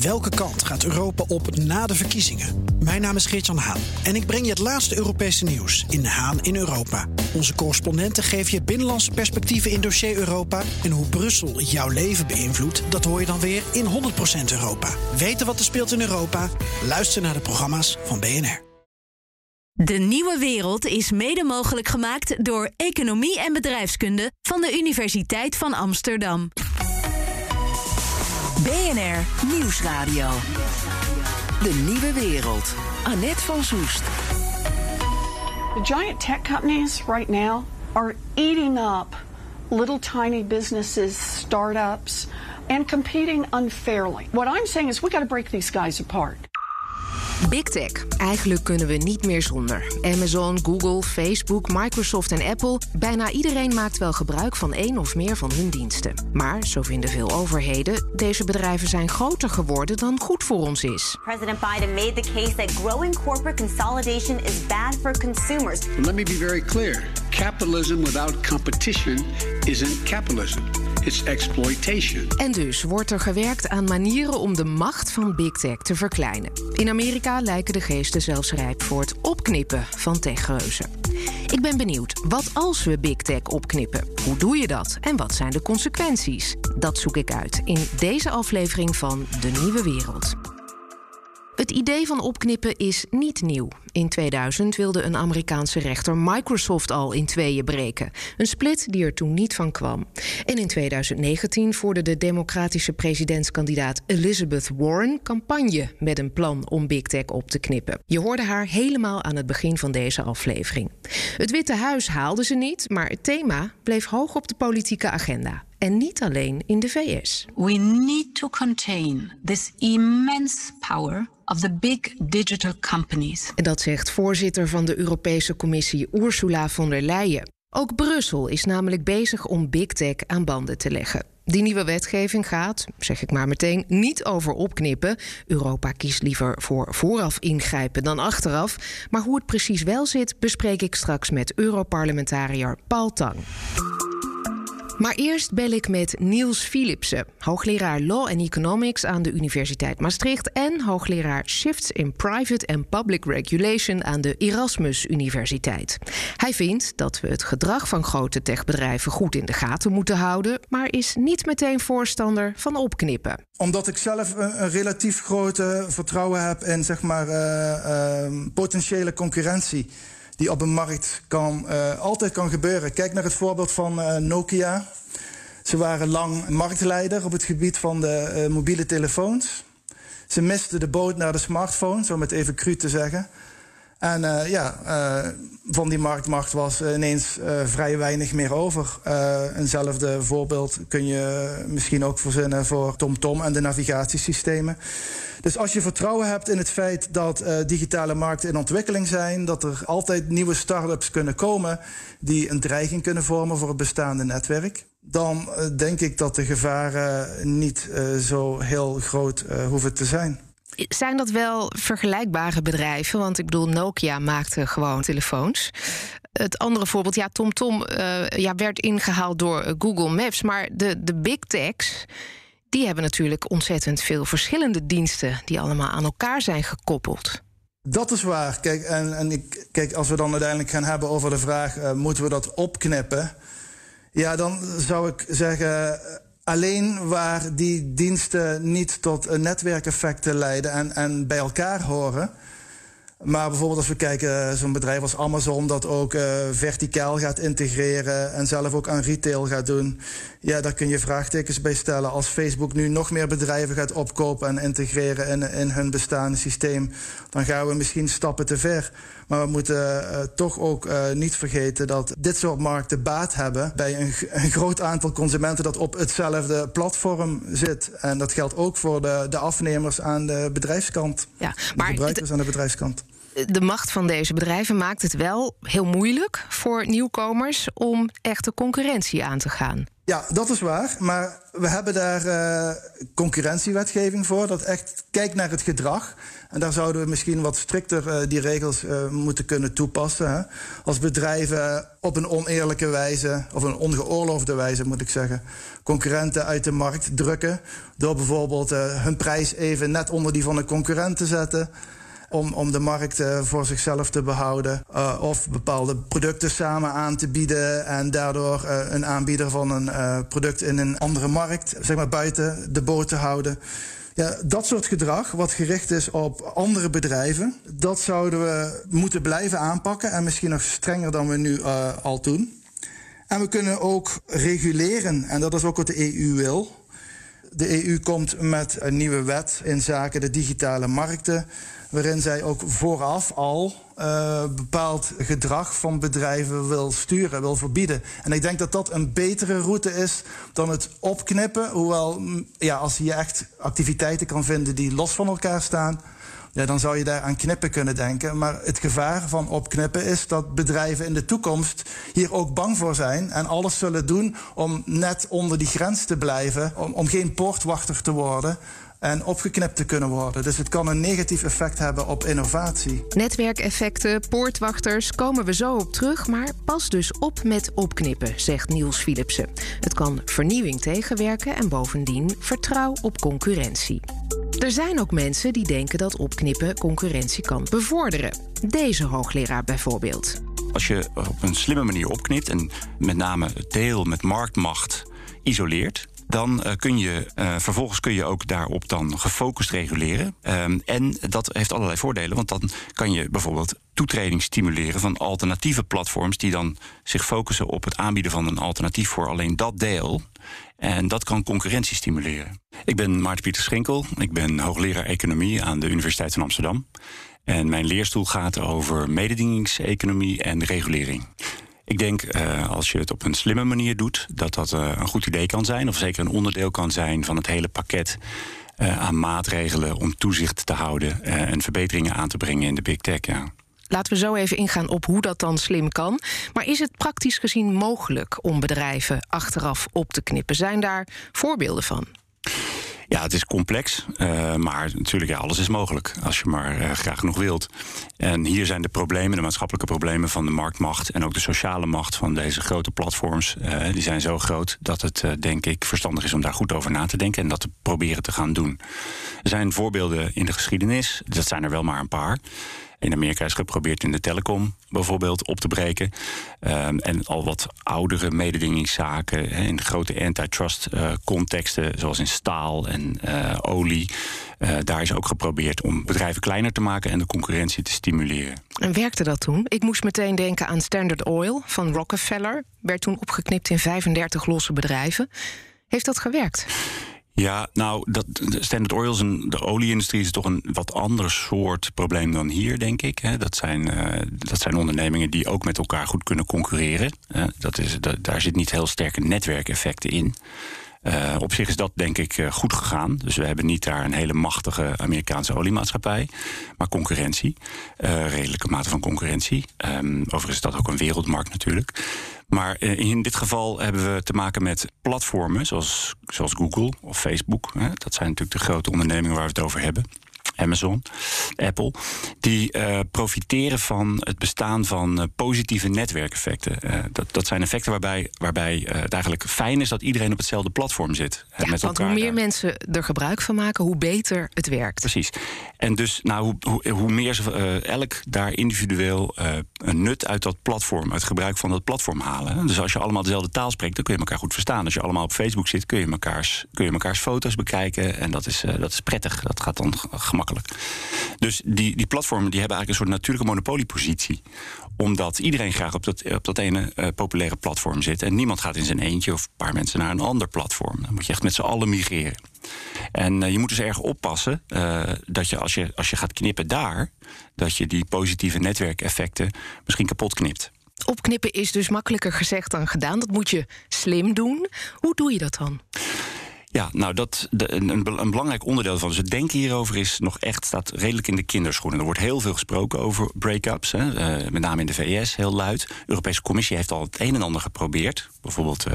Welke kant gaat Europa op na de verkiezingen? Mijn naam is Geert-Jan Haan en ik breng je het laatste Europese nieuws in Haan in Europa. Onze correspondenten geven je binnenlandse perspectieven in dossier Europa. En hoe Brussel jouw leven beïnvloedt, dat hoor je dan weer in 100% Europa. Weten wat er speelt in Europa? Luister naar de programma's van BNR. De nieuwe wereld is mede mogelijk gemaakt door Economie en Bedrijfskunde van de Universiteit van Amsterdam. BNR Nieuwsradio. De nieuwe wereld. Annette van Soest. The giant tech companies right now are eating up little tiny businesses, startups, and competing unfairly. What I'm saying is we got to break these guys apart. Big Tech. Eigenlijk kunnen we niet meer zonder. Amazon, Google, Facebook, Microsoft en Apple. Bijna iedereen maakt wel gebruik van één of meer van hun diensten. Maar, zo vinden veel overheden, deze bedrijven zijn groter geworden dan goed voor ons is. President Biden made the case that growing corporate consolidation is bad for consumers. Let me be very clear. Capitalism without competition isn't capitalism. It's exploitation. En dus wordt er gewerkt aan manieren om de macht van Big Tech te verkleinen. In Amerika lijken de geesten zelfs rijp voor het opknippen van techreuzen. Ik ben benieuwd, wat als we Big Tech opknippen? Hoe doe je dat en wat zijn de consequenties? Dat zoek ik uit in deze aflevering van De Nieuwe Wereld. Het idee van opknippen is niet nieuw. In 2000 wilde een Amerikaanse rechter Microsoft al in tweeën breken. Een split die er toen niet van kwam. En in 2019 voerde de democratische presidentskandidaat Elizabeth Warren campagne met een plan om Big Tech op te knippen. Je hoorde haar helemaal aan het begin van deze aflevering. Het Witte Huis haalde ze niet, maar het thema bleef hoog op de politieke agenda. En niet alleen in de VS. We need to contain this immense power of the big digital companies. En dat zegt voorzitter van de Europese Commissie Ursula von der Leyen. Ook Brussel is namelijk bezig om big tech aan banden te leggen. Die nieuwe wetgeving gaat, zeg ik maar meteen, niet over opknippen. Europa kiest liever voor vooraf ingrijpen dan achteraf. Maar hoe het precies wel zit, bespreek ik straks met Europarlementariër Paul Tang. Maar eerst bel ik met Niels Philipsen, hoogleraar Law and Economics aan de Universiteit Maastricht en hoogleraar Shifts in Private and Public Regulation aan de Erasmus Universiteit. Hij vindt dat we het gedrag van grote techbedrijven goed in de gaten moeten houden, maar is niet meteen voorstander van opknippen. Omdat ik zelf een, relatief grote vertrouwen heb in zeg maar, uh, uh, potentiële concurrentie die op een markt kan, uh, altijd kan gebeuren. Kijk naar het voorbeeld van uh, Nokia. Ze waren lang marktleider op het gebied van de uh, mobiele telefoons. Ze misten de boot naar de smartphone, zo met even cru te zeggen. En ja, van die marktmacht was ineens vrij weinig meer over. eenzelfde voorbeeld kun je misschien ook verzinnen voor TomTom en de navigatiesystemen. Dus als je vertrouwen hebt in het feit dat digitale markten in ontwikkeling zijn, dat er altijd nieuwe start-ups kunnen komen die een dreiging kunnen vormen voor het bestaande netwerk, dan denk ik dat de gevaren niet zo heel groot hoeven te zijn. Zijn dat wel vergelijkbare bedrijven? Want ik bedoel, Nokia maakte gewoon telefoons. Het andere voorbeeld, ja, TomTom Tom, ja, werd ingehaald door Google Maps. Maar de, de big techs die hebben natuurlijk ontzettend veel verschillende diensten die allemaal aan elkaar zijn gekoppeld. Dat is waar. Kijk, en, en ik, kijk, als we dan uiteindelijk gaan hebben over de vraag: uh, moeten we dat opknippen? Ja, dan zou ik zeggen. Alleen waar die diensten niet tot netwerkeffecten leiden en, en bij elkaar horen, maar bijvoorbeeld als we kijken, zo'n bedrijf als Amazon dat ook uh, verticaal gaat integreren en zelf ook aan retail gaat doen. Ja, daar kun je vraagtekens bij stellen. Als Facebook nu nog meer bedrijven gaat opkopen en integreren in, in hun bestaande systeem, dan gaan we misschien stappen te ver. Maar we moeten uh, toch ook uh, niet vergeten dat dit soort markten baat hebben bij een, een, groot aantal consumenten dat op hetzelfde platform zit. En dat geldt ook voor de, de afnemers aan de bedrijfskant. Ja, maar de gebruikers aan de bedrijfskant de macht van deze bedrijven maakt het wel heel moeilijk voor nieuwkomers om echte concurrentie aan te gaan. Ja, dat is waar. Maar we hebben daar uh, concurrentiewetgeving voor. Dat echt kijkt naar het gedrag. En daar zouden we misschien wat strikter uh, die regels uh, moeten kunnen toepassen. Hè? Als bedrijven op een oneerlijke wijze, of een ongeoorloofde wijze moet ik zeggen, concurrenten uit de markt drukken. Door bijvoorbeeld hun prijs even net onder die van een concurrent te zetten om, om de markt uh, voor zichzelf te behouden. Uh, of bepaalde producten samen aan te bieden en daardoor uh, een aanbieder van een product in een andere markt, zeg maar buiten de boot te houden. Ja, dat soort gedrag, wat gericht is op andere bedrijven, dat zouden we moeten blijven aanpakken en misschien nog strenger dan we nu al doen. En we kunnen ook reguleren, en dat is ook wat de EU wil. De EU komt met een nieuwe wet in zaken de digitale markten waarin zij ook vooraf al uh, bepaald gedrag van bedrijven wil sturen, wil verbieden. En ik denk dat dat een betere route is dan het opknippen. Hoewel, ja, als je echt activiteiten kan vinden die los van elkaar staan. Ja, dan zou je daar aan knippen kunnen denken. Maar het gevaar van opknippen is dat bedrijven in de toekomst hier ook bang voor zijn. En alles zullen doen om net onder die grens te blijven. Om, om geen poortwachter te worden en opgeknipt te kunnen worden. Dus het kan een negatief effect hebben op innovatie. Netwerkeffecten, poortwachters, komen we zo op terug. Maar pas dus op met opknippen, zegt Niels Philipsen. Het kan vernieuwing tegenwerken en bovendien vertrouw op concurrentie. Er zijn ook mensen die denken dat opknippen concurrentie kan bevorderen. Deze hoogleraar bijvoorbeeld. Als je op een slimme manier opknipt en met name het deel met marktmacht isoleert, dan uh, kun je uh, vervolgens kun je ook daarop dan gefocust reguleren. Um, en dat heeft allerlei voordelen, want dan kan je bijvoorbeeld toetreding stimuleren van alternatieve platforms die dan zich focussen op het aanbieden van een alternatief voor alleen dat deel. En dat kan concurrentie stimuleren. Ik ben Maarten Pieter Schinkel. Ik ben hoogleraar economie aan de Universiteit van Amsterdam. En mijn leerstoel gaat over mededingingseconomie en regulering. Ik denk, uh, als je het op een slimme manier doet, dat dat uh, een goed idee kan zijn. Of zeker een onderdeel kan zijn van het hele pakket uh, aan maatregelen om toezicht te houden en verbeteringen aan te brengen in de big tech. Ja. Laten we zo even ingaan op hoe dat dan slim kan. Maar is het praktisch gezien mogelijk om bedrijven achteraf op te knippen? Zijn daar voorbeelden van? Ja, het is complex, uh, maar natuurlijk, ja, alles is mogelijk als je maar uh, graag genoeg wilt. En hier zijn de problemen, de maatschappelijke problemen van de marktmacht en ook de sociale macht van deze grote platforms, uh, die zijn zo groot dat het, denk ik, verstandig is om daar goed over na te denken en dat te proberen te gaan doen. Er zijn voorbeelden in de geschiedenis, dat zijn er wel maar een paar. In Amerika is geprobeerd in de telecom bijvoorbeeld op te breken. Um, en al wat oudere mededingingszaken in grote antitrust uh, contexten, zoals in staal en uh, olie. Uh, daar is ook geprobeerd om bedrijven kleiner te maken en de concurrentie te stimuleren. En werkte dat toen? Ik moest meteen denken aan Standard Oil van Rockefeller. Werd toen opgeknipt in 35 losse bedrijven. Heeft dat gewerkt? Ja, nou, dat, Standard Oil en de olieindustrie is toch een wat ander soort probleem dan hier, denk ik. Dat zijn, uh, dat zijn ondernemingen die ook met elkaar goed kunnen concurreren. dat is, daar zit niet heel sterke netwerkeffecten in. Uh, op zich is dat denk ik uh, goed gegaan. Dus we hebben niet daar een hele machtige Amerikaanse oliemaatschappij, maar concurrentie. Uh, redelijke mate van concurrentie. Um, overigens is dat ook een wereldmarkt natuurlijk. Maar in dit geval hebben we te maken met platformen zoals, zoals Google of Facebook. Hè. Dat zijn natuurlijk de grote ondernemingen waar we het over hebben. Amazon, Apple, die uh, profiteren van het bestaan van uh, positieve netwerkeffecten. Uh, dat, dat zijn effecten waarbij, waarbij het eigenlijk fijn is dat iedereen op hetzelfde platform zit. Ja, met want hoe meer daar. mensen er gebruik van maken, hoe beter het werkt. Precies. En dus nou, hoe, hoe, hoe meer ze elk daar individueel een nut uit dat platform, uit gebruik van dat platform halen. Dus als je allemaal dezelfde taal spreekt, dan kun je elkaar goed verstaan. Als je allemaal op Facebook zit, kun je mekaars, kun je mekaars foto's bekijken. En dat is, dat is prettig. Dat gaat dan gemakkelijk dus die, die platformen die hebben eigenlijk een soort natuurlijke monopoliepositie. Omdat iedereen graag op dat, op dat ene uh, populaire platform zit. En niemand gaat in zijn eentje of een paar mensen naar een ander platform. Dan moet je echt met z'n allen migreren. En uh, je moet dus erg oppassen uh, dat je als, je als je gaat knippen daar, dat je die positieve netwerkeffecten misschien kapot knipt. Opknippen is dus makkelijker gezegd dan gedaan. Dat moet je slim doen. Hoe doe je dat dan? Ja, nou, dat, de, een, een, belangrijk onderdeel van het denken hierover is nog echt, staat redelijk in de kinderschoenen. Er wordt heel veel gesproken over break-ups, hè, uh, met name in de VS, heel luid. De Europese Commissie heeft al het een en ander geprobeerd. Bijvoorbeeld, uh,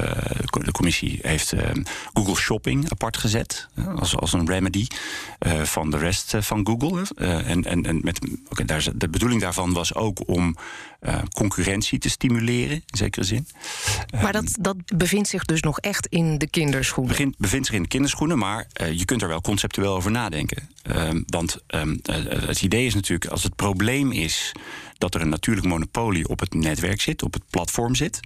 de Commissie heeft uh, Google Shopping apart gezet als, als een remedy van de rest van Google. en en, en met, okay, daar, de bedoeling daarvan was ook om concurrentie te stimuleren, in zekere zin. Maar dat, dat bevindt zich dus nog echt in de kinderschoenen? Begint, bevindt in de kinderschoenen, maar uh, je kunt er wel conceptueel over nadenken. Uh, want um, uh, het idee is natuurlijk, als het probleem is dat er een natuurlijk monopolie op het netwerk zit, op het platform zit,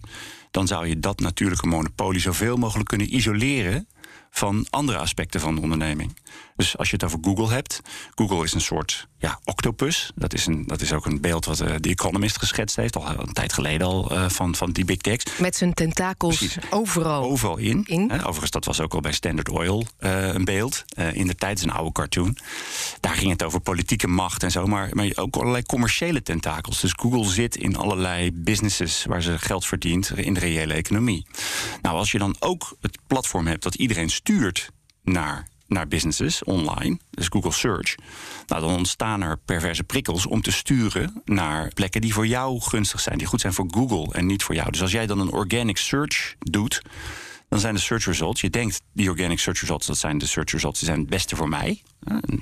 dan zou je dat natuurlijke monopolie zoveel mogelijk kunnen isoleren van andere aspecten van de onderneming. Dus als je het over Google hebt, Google is een soort ja, octopus. Dat is, een, dat is ook een beeld wat uh, The Economist geschetst heeft, al een tijd geleden al uh, van, van die big techs. Met zijn tentakels Precies. overal. Overal in. in. Hè, overigens, dat was ook al bij Standard Oil uh, een beeld. in de tijd is een oude cartoon. Daar ging het over politieke macht en zo, maar, maar ook allerlei commerciële tentakels. Dus Google zit in allerlei businesses waar ze geld verdient in de reële economie. Nou, als je dan ook het platform hebt dat iedereen stuurt naar naar businesses online, dus Google Search, nou, dan ontstaan er perverse prikkels om te sturen naar plekken die voor jou gunstig zijn, die goed zijn voor Google en niet voor jou. Dus als jij dan een organic search doet, dan zijn de search results. Je denkt, die organic search results, dat zijn de search results, die zijn het beste voor mij.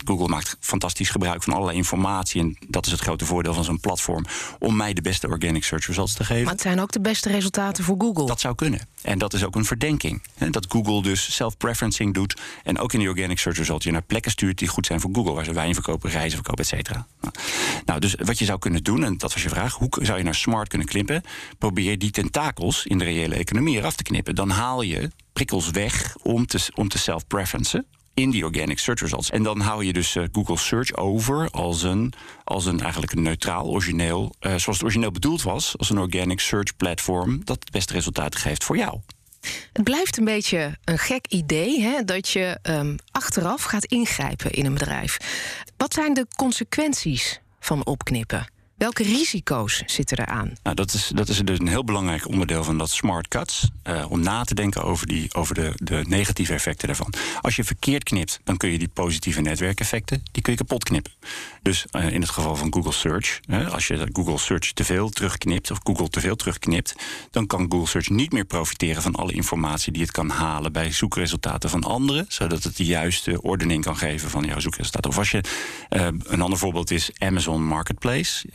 Google maakt fantastisch gebruik van allerlei informatie. En dat is het grote voordeel van zo'n platform. Om mij de beste organic search results te geven. Maar het zijn ook de beste resultaten voor Google. Dat zou kunnen. En dat is ook een verdenking. Dat Google dus self-preferencing doet. En ook in die organic search results je naar plekken stuurt die goed zijn voor Google. Waar ze wijn verkopen, reizen verkopen, et cetera. Nou, dus wat je zou kunnen doen, en dat was je vraag. Hoe zou je naar smart kunnen knippen? Probeer die tentakels in de reële economie eraf te knippen. Dan haal je prikkels weg om te, om self-preferencen in die organic search results. En dan hou je dus uh, Google Search over als een, als een eigenlijk een neutraal, origineel, uh, zoals het origineel bedoeld was, als een organic search platform dat het beste resultaat geeft voor jou. Het blijft een beetje een gek idee hè, dat je um, achteraf gaat ingrijpen in een bedrijf. Wat zijn de consequenties van opknippen? Welke risico's zitten eraan? Nou, dat, is, dat is dus een heel belangrijk onderdeel van dat smart cuts. Uh, om na te denken over, die, over de, de negatieve effecten daarvan. Als je verkeerd knipt, dan kun je die positieve netwerkeffecten die kun je kapot knippen. Dus uh, in het geval van Google Search, als je Google Search te veel terugknipt, of Google te veel terugknipt, dan kan Google Search niet meer profiteren van alle informatie die het kan halen bij zoekresultaten van anderen, zodat het de juiste ordening kan geven van jouw zoekresultaten. Of als je een ander voorbeeld is Amazon Marketplace.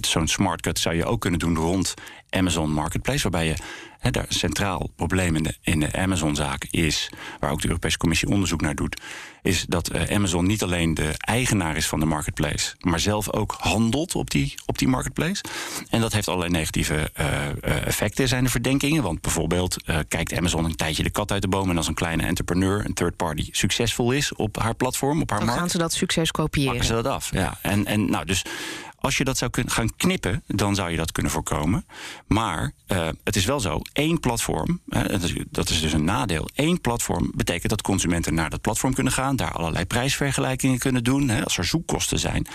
Zo'n smart cut zou je ook kunnen doen rond Amazon Marketplace, waarbij je he, daar een centraal probleem in de, in de Amazon-zaak is, waar ook de Europese Commissie onderzoek naar doet, is dat uh, Amazon niet alleen de eigenaar is van de marketplace, maar zelf ook handelt op die, op die marketplace. En dat heeft allerlei negatieve uh, uh, effecten, zijn de verdenkingen. Want bijvoorbeeld kijkt Amazon een tijdje de kat uit de boom en als een kleine entrepreneur, een third party, succesvol is op haar platform, op haar Dan markt. gaan ze dat succes kopiëren. Pakken ze dat af, ja. En, en nou, dus als je dat zou kunnen gaan knippen, dan zou je dat kunnen voorkomen. Maar uh, het is wel zo, één platform, dat is dus een nadeel. Één platform betekent dat consumenten naar dat platform kunnen gaan, daar allerlei prijsvergelijkingen kunnen doen. Hè. Als er zoekkosten zijn,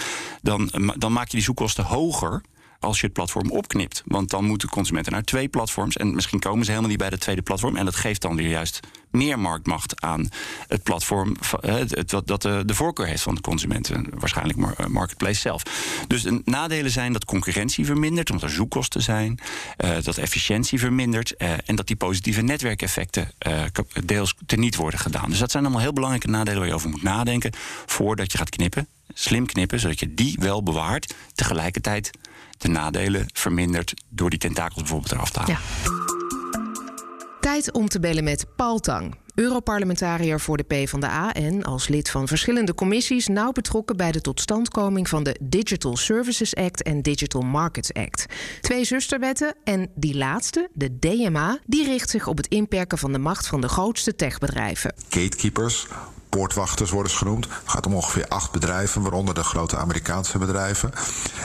dan, dan maak je die zoekkosten hoger als je het platform opknipt. Want dan moeten consumenten naar twee platforms. En misschien komen ze helemaal niet bij de tweede platform. En dat geeft dan weer juist meer marktmacht aan het platform. Dat de, de voorkeur heeft van de consumenten. Waarschijnlijk eh, Marketplace zelf. Dus de nadelen zijn dat concurrentie vermindert, omdat er zoekkosten zijn. Uh, dat efficiëntie vermindert. En dat die positieve netwerkeffecten deels teniet worden gedaan. Dus dat zijn allemaal heel belangrijke nadelen waar je over moet nadenken. voordat je gaat knippen. Slim knippen, zodat je die wel bewaart. Tegelijkertijd de nadelen vermindert door die tentakels bijvoorbeeld eraf te halen. Ja. Tijd om te bellen met Paul Tang. Europarlementariër voor de PvdA en als lid van verschillende commissies nauw betrokken bij de totstandkoming van de Digital Services Act en Digital Markets Act. Twee zusterwetten en die laatste, de DMA, die richt zich op het inperken van de macht van de grootste techbedrijven. Gatekeepers poortwachters worden ze genoemd. Het gaat om ongeveer acht bedrijven, waaronder de grote Amerikaanse bedrijven.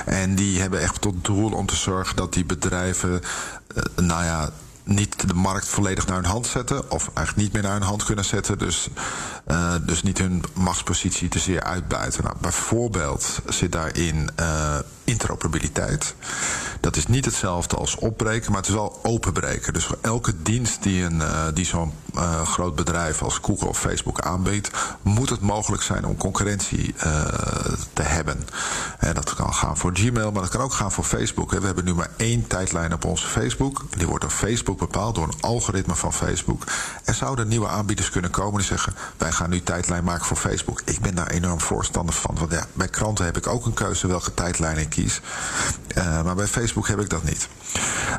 En die hebben echt tot doel om te zorgen dat die bedrijven, uh, nou ja, niet de markt volledig naar hun hand zetten. Of eigenlijk niet meer naar hun hand kunnen zetten. Dus, uh, dus niet hun machtspositie te zeer uitbuiten. Nou, bijvoorbeeld zit daarin uh, interoperabiliteit. Dat is niet hetzelfde als opbreken, maar het is wel openbreken. Dus voor elke dienst die, een, uh, die zo'n uh, groot bedrijf als Google of Facebook aanbiedt, moet het mogelijk zijn om concurrentie uh, te hebben. En dat kan gaan voor Gmail, maar dat kan ook gaan voor Facebook. We hebben nu maar één tijdlijn op onze Facebook. Die wordt door Facebook bepaald, door een algoritme van Facebook. Er zouden nieuwe aanbieders kunnen komen die zeggen: wij gaan nu tijdlijn maken voor Facebook. Ik ben daar enorm voorstander van. Want ja, bij kranten heb ik ook een keuze welke tijdlijn ik Uh, maar bij Facebook heb ik dat niet.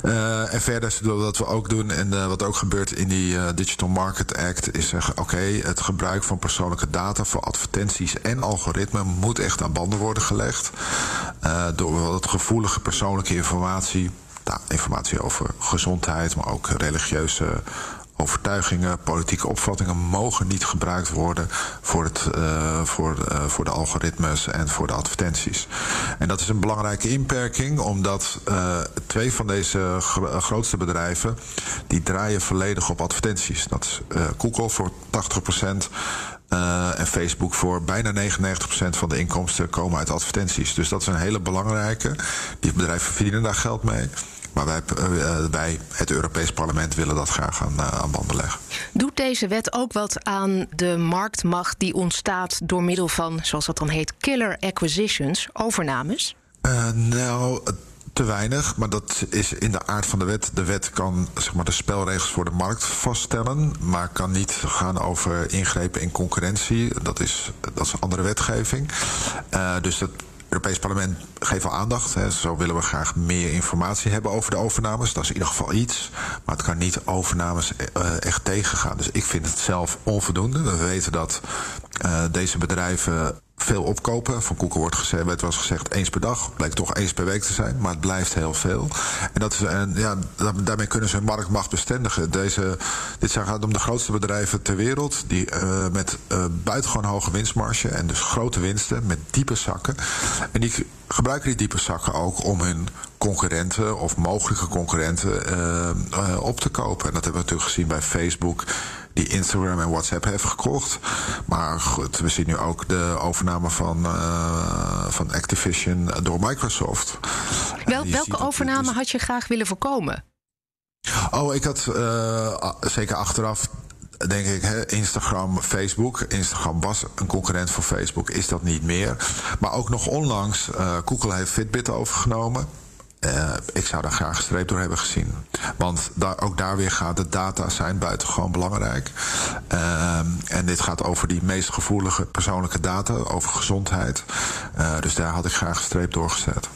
Uh, en verder wat we ook doen en uh, wat ook gebeurt in die Digital Market Act is zeggen: oké, het gebruik van persoonlijke data voor advertenties en algoritmen moet echt aan banden worden gelegd. door wat gevoelige persoonlijke informatie. Nou, informatie over gezondheid, maar ook religieuze overtuigingen, politieke opvattingen mogen niet gebruikt worden voor, het, uh, voor, uh, voor de algoritmes en voor de advertenties. En dat is een belangrijke inperking, omdat uh, twee van deze grootste bedrijven die draaien volledig op advertenties. Dat is Google voor 80%. Uh, en Facebook voor bijna 99% van de inkomsten komen uit advertenties. Dus dat is een hele belangrijke. Die bedrijven verdienen daar geld mee. Maar wij, uh, wij, het Europees Parlement, willen dat graag aan, uh, aan banden leggen. Doet deze wet ook wat aan de marktmacht die ontstaat door middel van, zoals dat dan heet, killer acquisitions, overnames? Uh, nou. Te weinig, maar dat is in de aard van de wet. De wet kan zeg maar, de spelregels voor de markt vaststellen, maar kan niet gaan over ingrepen in concurrentie. Dat is, dat is een andere wetgeving. Uh, dus dat Europees Parlement geeft al aandacht. Hè. Zo willen we graag meer informatie hebben over de overnames. Dat is in ieder geval iets. Maar het kan niet overnames uh, echt tegengaan. Dus ik vind het zelf onvoldoende. We weten dat uh, deze bedrijven veel opkopen. Van Koeken wordt gezegd, werd eens gezegd eens per dag. Blijkt toch eens per week te zijn, maar het blijft heel veel. En, dat is, ja, daarmee kunnen ze hun marktmacht bestendigen. Deze, dit gaat om de grootste bedrijven ter wereld... die uh, met uh, buitengewoon hoge winstmarge en dus grote winsten... met diepe zakken. En die gebruiken die diepe zakken ook om hun concurrenten... of mogelijke concurrenten uh, op te kopen. En dat hebben we natuurlijk gezien bij Facebook die Instagram en WhatsApp heeft gekocht. Maar goed, we zien nu ook de overname van, uh, van Activision door Microsoft. Wel, welke overname dus... had je graag willen voorkomen? Oh, ik had uh, zeker achteraf denk ik, hè, Instagram, Facebook. Instagram was een concurrent voor Facebook, is dat niet meer. Maar ook nog onlangs, uh, Google heeft Fitbit overgenomen. Uh, ik zou daar graag streep door hebben gezien. Want daar, ook daar weer gaat de data zijn buitengewoon belangrijk. Uh, en dit gaat over die meest gevoelige persoonlijke data, over gezondheid. Uh, dus daar had ik graag streep door gezet.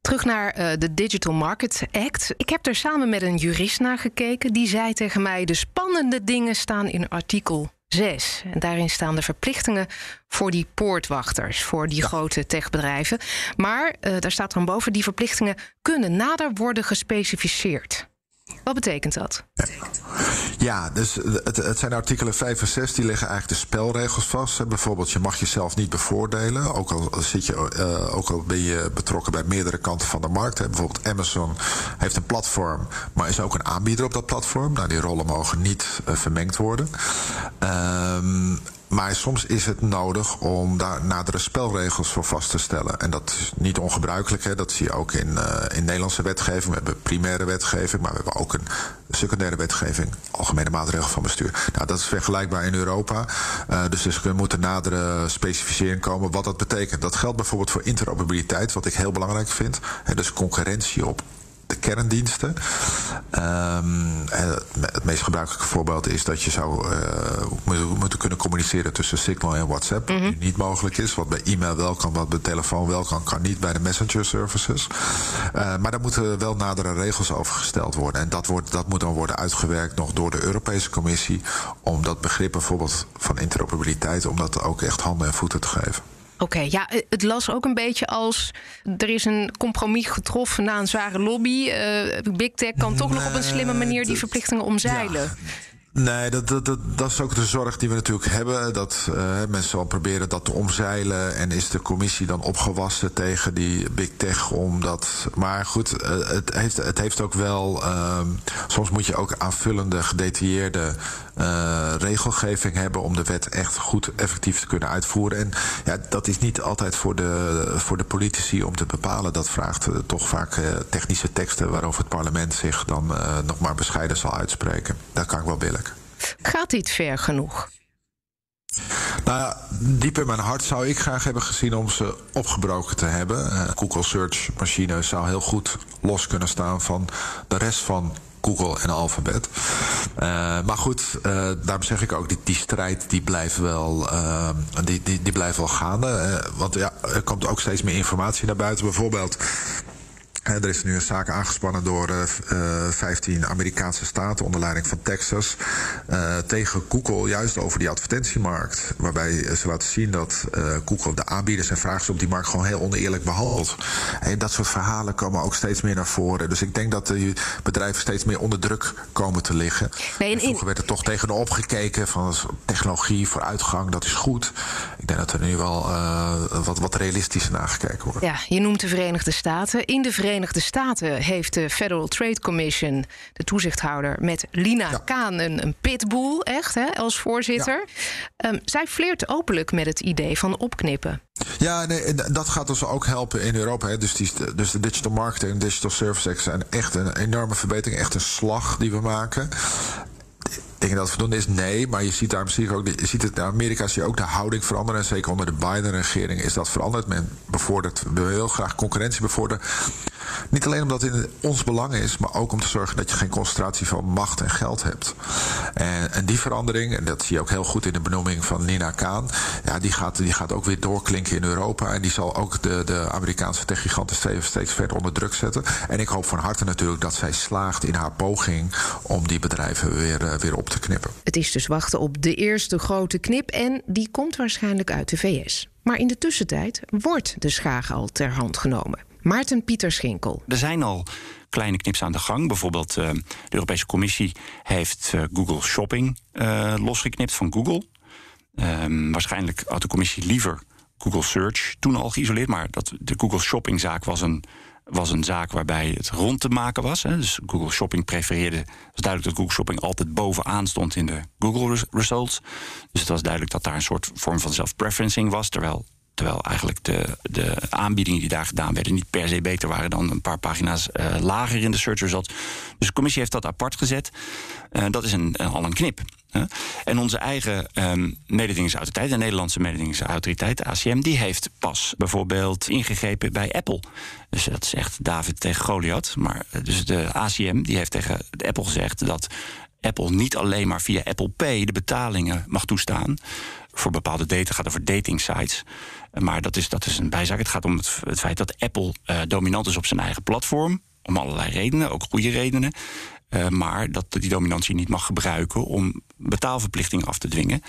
Terug naar de Digital Market Act. Ik heb er samen met een jurist naar gekeken. Die zei tegen mij: de spannende dingen staan in artikel 6. En daarin staan de verplichtingen voor die poortwachters, voor die ja. grote techbedrijven. Maar uh, daar staat dan boven: die verplichtingen kunnen nader worden gespecificeerd. Wat betekent dat? Ja, dus het, het, zijn artikelen 5 en 6 die leggen eigenlijk de spelregels vast. Bijvoorbeeld, je mag jezelf niet bevoordelen. Ook al, zit je, uh, ook al ben je betrokken bij meerdere kanten van de markt. Bijvoorbeeld Amazon heeft een platform, maar is ook een aanbieder op dat platform. Nou, die rollen mogen niet uh, vermengd worden. Um, maar soms is het nodig om daar nadere spelregels voor vast te stellen. En dat is niet ongebruikelijk. Hè. Dat zie je ook in, uh, in Nederlandse wetgeving. We hebben primaire wetgeving, maar we hebben ook een secundaire wetgeving. Algemene maatregelen van bestuur. Nou, dat is vergelijkbaar in Europa. Uh, dus, dus er moet een nadere specificering komen wat dat betekent. Dat geldt bijvoorbeeld voor interoperabiliteit, wat ik heel belangrijk vind. Hè, dus concurrentie op de kerndiensten. Um, het meest gebruikelijke voorbeeld is dat je zou uh, moeten kunnen communiceren tussen Signal en WhatsApp. Mm -hmm. Wat niet mogelijk is. Wat bij e-mail wel kan, wat bij telefoon wel kan, kan niet bij de messenger services. Uh, maar daar moeten wel nadere regels over gesteld worden. En dat, wordt, dat moet dan worden uitgewerkt nog door de Europese Commissie. Om dat begrip bijvoorbeeld van interoperabiliteit, om dat ook echt handen en voeten te geven. Oké, okay, ja, het las ook een beetje als er is een compromis getroffen na een zware lobby. Uh, Big Tech kan toch nog op een slimme manier die verplichtingen omzeilen. Ja. Nee, dat, dat, dat, dat, is ook de zorg die we natuurlijk hebben. Dat uh, mensen wel proberen dat te omzeilen. En is de commissie dan opgewassen tegen die big tech? Omdat, maar goed, uh, het, heeft, het heeft ook wel. Uh, soms moet je ook aanvullende, gedetailleerde uh, regelgeving hebben om de wet echt goed effectief te kunnen uitvoeren. En ja, dat is niet altijd voor de, voor de politici om te bepalen. Dat vraagt toch vaak technische teksten waarover het parlement zich dan nog maar bescheiden zal uitspreken. Dat kan ik wel billig. Gaat dit ver genoeg? Nou ja, diep in mijn hart zou ik graag hebben gezien om ze opgebroken te hebben. Uh, Google Search machine zou heel goed los kunnen staan van de rest van Google en Alphabet. Uh, maar goed, uh, daarom zeg ik ook, die, die strijd die blijft wel, uh, die, die, die blijft wel gaande. want ja, er komt ook steeds meer informatie naar buiten. Bijvoorbeeld er is nu een zaak aangespannen door uh, uh, 15 Amerikaanse staten onder leiding van Texas uh, tegen Google, juist over die advertentiemarkt. Waarbij ze laten zien dat Google de aanbieders en vragers op die markt gewoon heel oneerlijk behandelt. En dat soort verhalen komen ook steeds meer naar voren. Dus ik denk dat de bedrijven steeds meer onder druk komen te liggen. Nee, in, vroeger werd er toch tegenop gekeken van technologie, vooruitgang, dat is goed. Ik denk dat er nu wel wat, wat realistischer naar gekeken wordt. Ja, je noemt de Verenigde Staten. In de Verenigde Verenigde Staten heeft de Federal Trade Commission, de toezichthouder, met Lina ja. Kaan een, een pitbull, echt, hè, als voorzitter. Ja. Um, zij fleert openlijk met het idee van opknippen. Ja, nee, dat gaat ons ook helpen in Europa. Hè. Dus, die, dus de Digital Marketing en Digital Service Act zijn echt een enorme verbetering. Echt een slag die we maken. Denk je dat het voldoende is? Nee, maar je ziet daar misschien ook. Je ziet het in Amerika zie je ook de houding veranderen. En zeker onder de Biden-regering is dat veranderd. Men bevordert, wil heel graag concurrentie bevorderen. Niet alleen omdat het in ons belang is, maar ook om te zorgen dat je geen concentratie van macht en geld hebt. En, en die verandering, en dat zie je ook heel goed in de benoeming van Nina Kaan, ja, die, gaat, die gaat ook weer doorklinken in Europa. En die zal ook de, de Amerikaanse techgiganten steeds, verder onder druk zetten. En ik hoop van harte natuurlijk dat zij slaagt in haar poging om die bedrijven weer, uh, weer op te knippen. Het is dus wachten op de eerste grote knip en die komt waarschijnlijk uit de VS. Maar in de tussentijd wordt de schaag al ter hand genomen. Maarten Pieter Schinkel. Er zijn al kleine knips aan de gang. Bijvoorbeeld uh, de Europese Commissie heeft uh, Google Shopping uh, losgeknipt van Google. Um, waarschijnlijk had de commissie liever Google Search toen al geïsoleerd. Maar dat, de Google Shopping-zaak was een, was een zaak waarbij het rond te maken was. Hè. Dus Google Shopping prefereerde. Het was duidelijk dat Google Shopping altijd bovenaan stond in de Google results. Dus het was duidelijk dat daar een soort vorm van self-preferencing was. Terwijl Terwijl eigenlijk de, de aanbiedingen die daar gedaan werden niet per se beter waren dan een paar pagina's uh, lager in de search results. Dus de commissie heeft dat apart gezet. Uh, dat is een, al een knip. Hè? En onze eigen um, mededingingsautoriteit, de Nederlandse mededingingsautoriteit, de ACM, die heeft pas bijvoorbeeld ingegrepen bij Apple. Dus dat is echt David tegen Goliath. Maar eh, dus de ACM die heeft tegen Apple gezegd dat Apple niet alleen maar via Apple Pay de betalingen mag toestaan. Voor bepaalde data gaat over dating sites. Maar dat is, dat is een bijzaak. Het gaat om het, feit dat Apple uh, dominant is op zijn eigen platform. Om allerlei redenen, ook goede redenen. Uh, maar dat die dominantie niet mag gebruiken om betaalverplichtingen af te dwingen.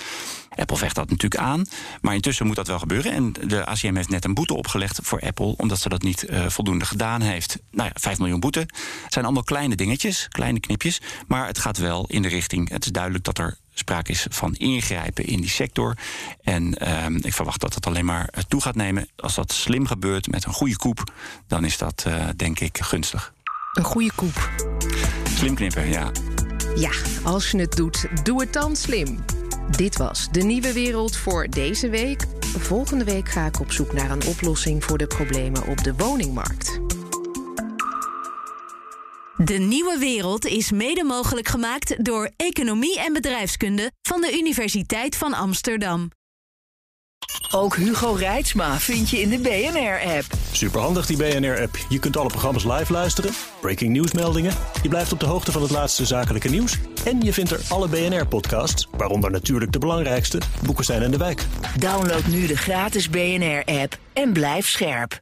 Apple vecht dat natuurlijk aan, maar intussen moet dat wel gebeuren. En de ACM heeft net een boete opgelegd voor Apple, omdat ze dat niet uh, voldoende gedaan heeft. Nou ja, 5 miljoen boete. Het zijn allemaal kleine dingetjes, kleine knipjes, maar het gaat wel in de richting. Het is duidelijk dat er sprake is van ingrijpen in die sector. En uh, ik verwacht dat dat alleen maar toe gaat nemen. Als dat slim gebeurt met een goede koep, dan is dat uh, denk ik gunstig. Een goede koep. Slim knippen, ja. Ja, als je het doet, doe het dan slim. Dit was de nieuwe wereld voor deze week. Volgende week ga ik op zoek naar een oplossing voor de problemen op de woningmarkt. De nieuwe wereld is mede mogelijk gemaakt door Economie en Bedrijfskunde van de Universiteit van Amsterdam. Ook Hugo Reitsma vind je in de BNR-app. Superhandig die BNR-app. Je kunt alle programma's live luisteren, breaking nieuwsmeldingen. Je blijft op de hoogte van het laatste zakelijke nieuws. En je vindt er alle BNR-podcasts, waaronder natuurlijk de belangrijkste, Boeken zijn in de wijk. Download nu de gratis BNR-app en blijf scherp.